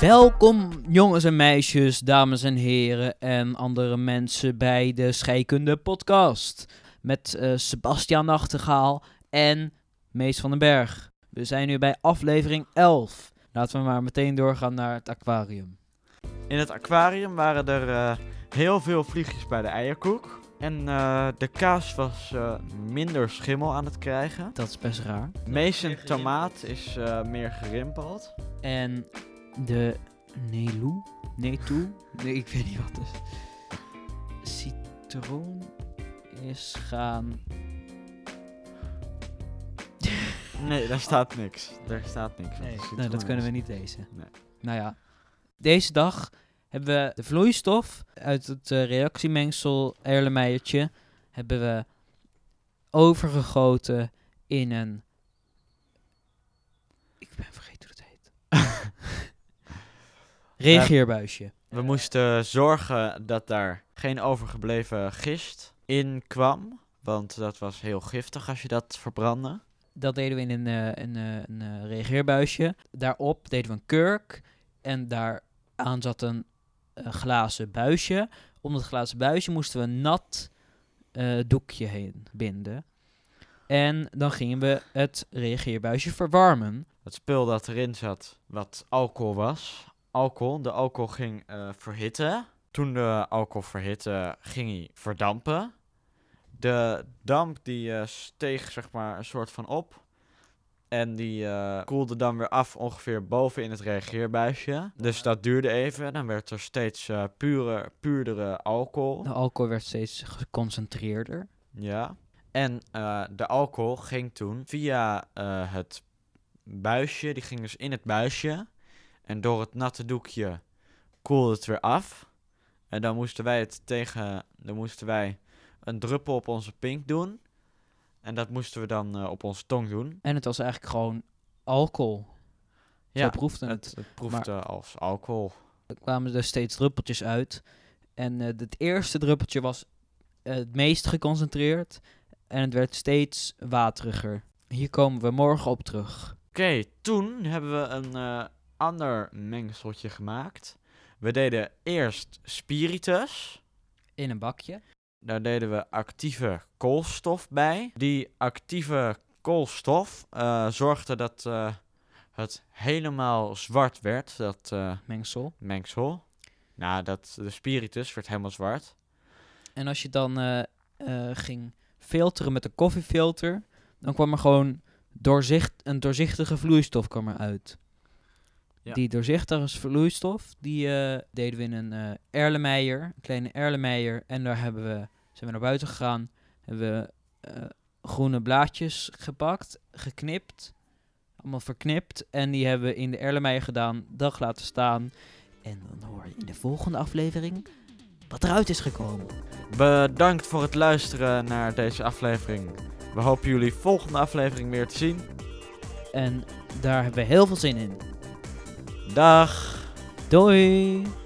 Welkom jongens en meisjes, dames en heren en andere mensen bij de Scheikunde podcast. Met eh, Sebastian Nachtegaal en Mees van den Berg. We zijn nu bij aflevering 11. Laten we maar meteen doorgaan naar het aquarium. In het aquarium waren er eh, heel veel vliegjes bij de eierkoek. En eh, de kaas was minder schimmel aan het krijgen. Dat is best raar. Mason tomaat is meer gerimpeld. En de Nelu? Netu? Nee, ik weet niet wat het is. Citroen is gaan... Nee, daar staat niks. Daar staat niks. Nee, nee, dat kunnen we niet lezen. Nee. Nou ja, deze dag hebben we de vloeistof uit het eh, reactiemengsel Erlenmeiertje hebben we overgegoten in een... Reageerbuisje. We moesten zorgen dat daar geen overgebleven gist in kwam. Want dat was heel giftig als je dat verbrandde. Dat deden we in een, eh, een, eh, een eh, reageerbuisje. Daarop deden we een kurk. En daaraan zat een glazen buisje. Om dat glazen buisje moesten we een nat doekje heen binden. En dan gingen we het reageerbuisje verwarmen. Het spul dat erin zat, wat alcohol was. Alcohol, de alcohol ging eh, verhitten. Toen de alcohol verhitte, ging hij verdampen. De damp die eh, steeg zeg maar een soort van op. En die eh, koelde dan weer af ongeveer boven in het reageerbuisje. Dus dat duurde even. Dan werd er steeds eh, pure, puurdere alcohol. De alcohol werd steeds geconcentreerder. Ja. En de alcohol ging toen via het buisje, die ging dus in het buisje. En door het natte doekje koelde het weer af. En dan moesten wij het tegen, dan moesten wij een druppel op onze pink doen. En dat moesten we dan eh, op onze tong doen. En het was eigenlijk gewoon alcohol. Zo Ja, proefde het. het, het proefde als alcohol. Er kwamen er steeds druppeltjes uit. En eh, het eerste druppeltje was eh, het meest geconcentreerd. En het werd steeds wateriger. Hier komen we morgen op terug. Oké, toen hebben we een ander mengseltje gemaakt. We deden eerst spiritus. In een bakje. Daar deden we actieve koolstof bij. Die actieve koolstof eh, zorgde dat eh, het helemaal zwart werd, dat eh, Mengsel. mengsel. Nou, dat, de spiritus werd helemaal zwart. En als je dan ging filteren met een koffiefilter. Dan kwam er gewoon doorzicht, een doorzichtige vloeistof kwam eruit. Ja. Die doorzichtige vloeistof, die eh, deden we in een Erlenmeyer, een kleine Erlenmeyer. En daar hebben we, zijn we naar buiten gegaan, hebben we eh, groene blaadjes gepakt, geknipt, allemaal verknipt. En die hebben we in de Erlenmeyer gedaan, dag laten staan. En dan hoor je in de volgende aflevering wat eruit is gekomen. Bedankt voor het luisteren naar deze aflevering. We hopen jullie volgende aflevering weer te zien. En daar hebben we heel veel zin in. Dag! Doei!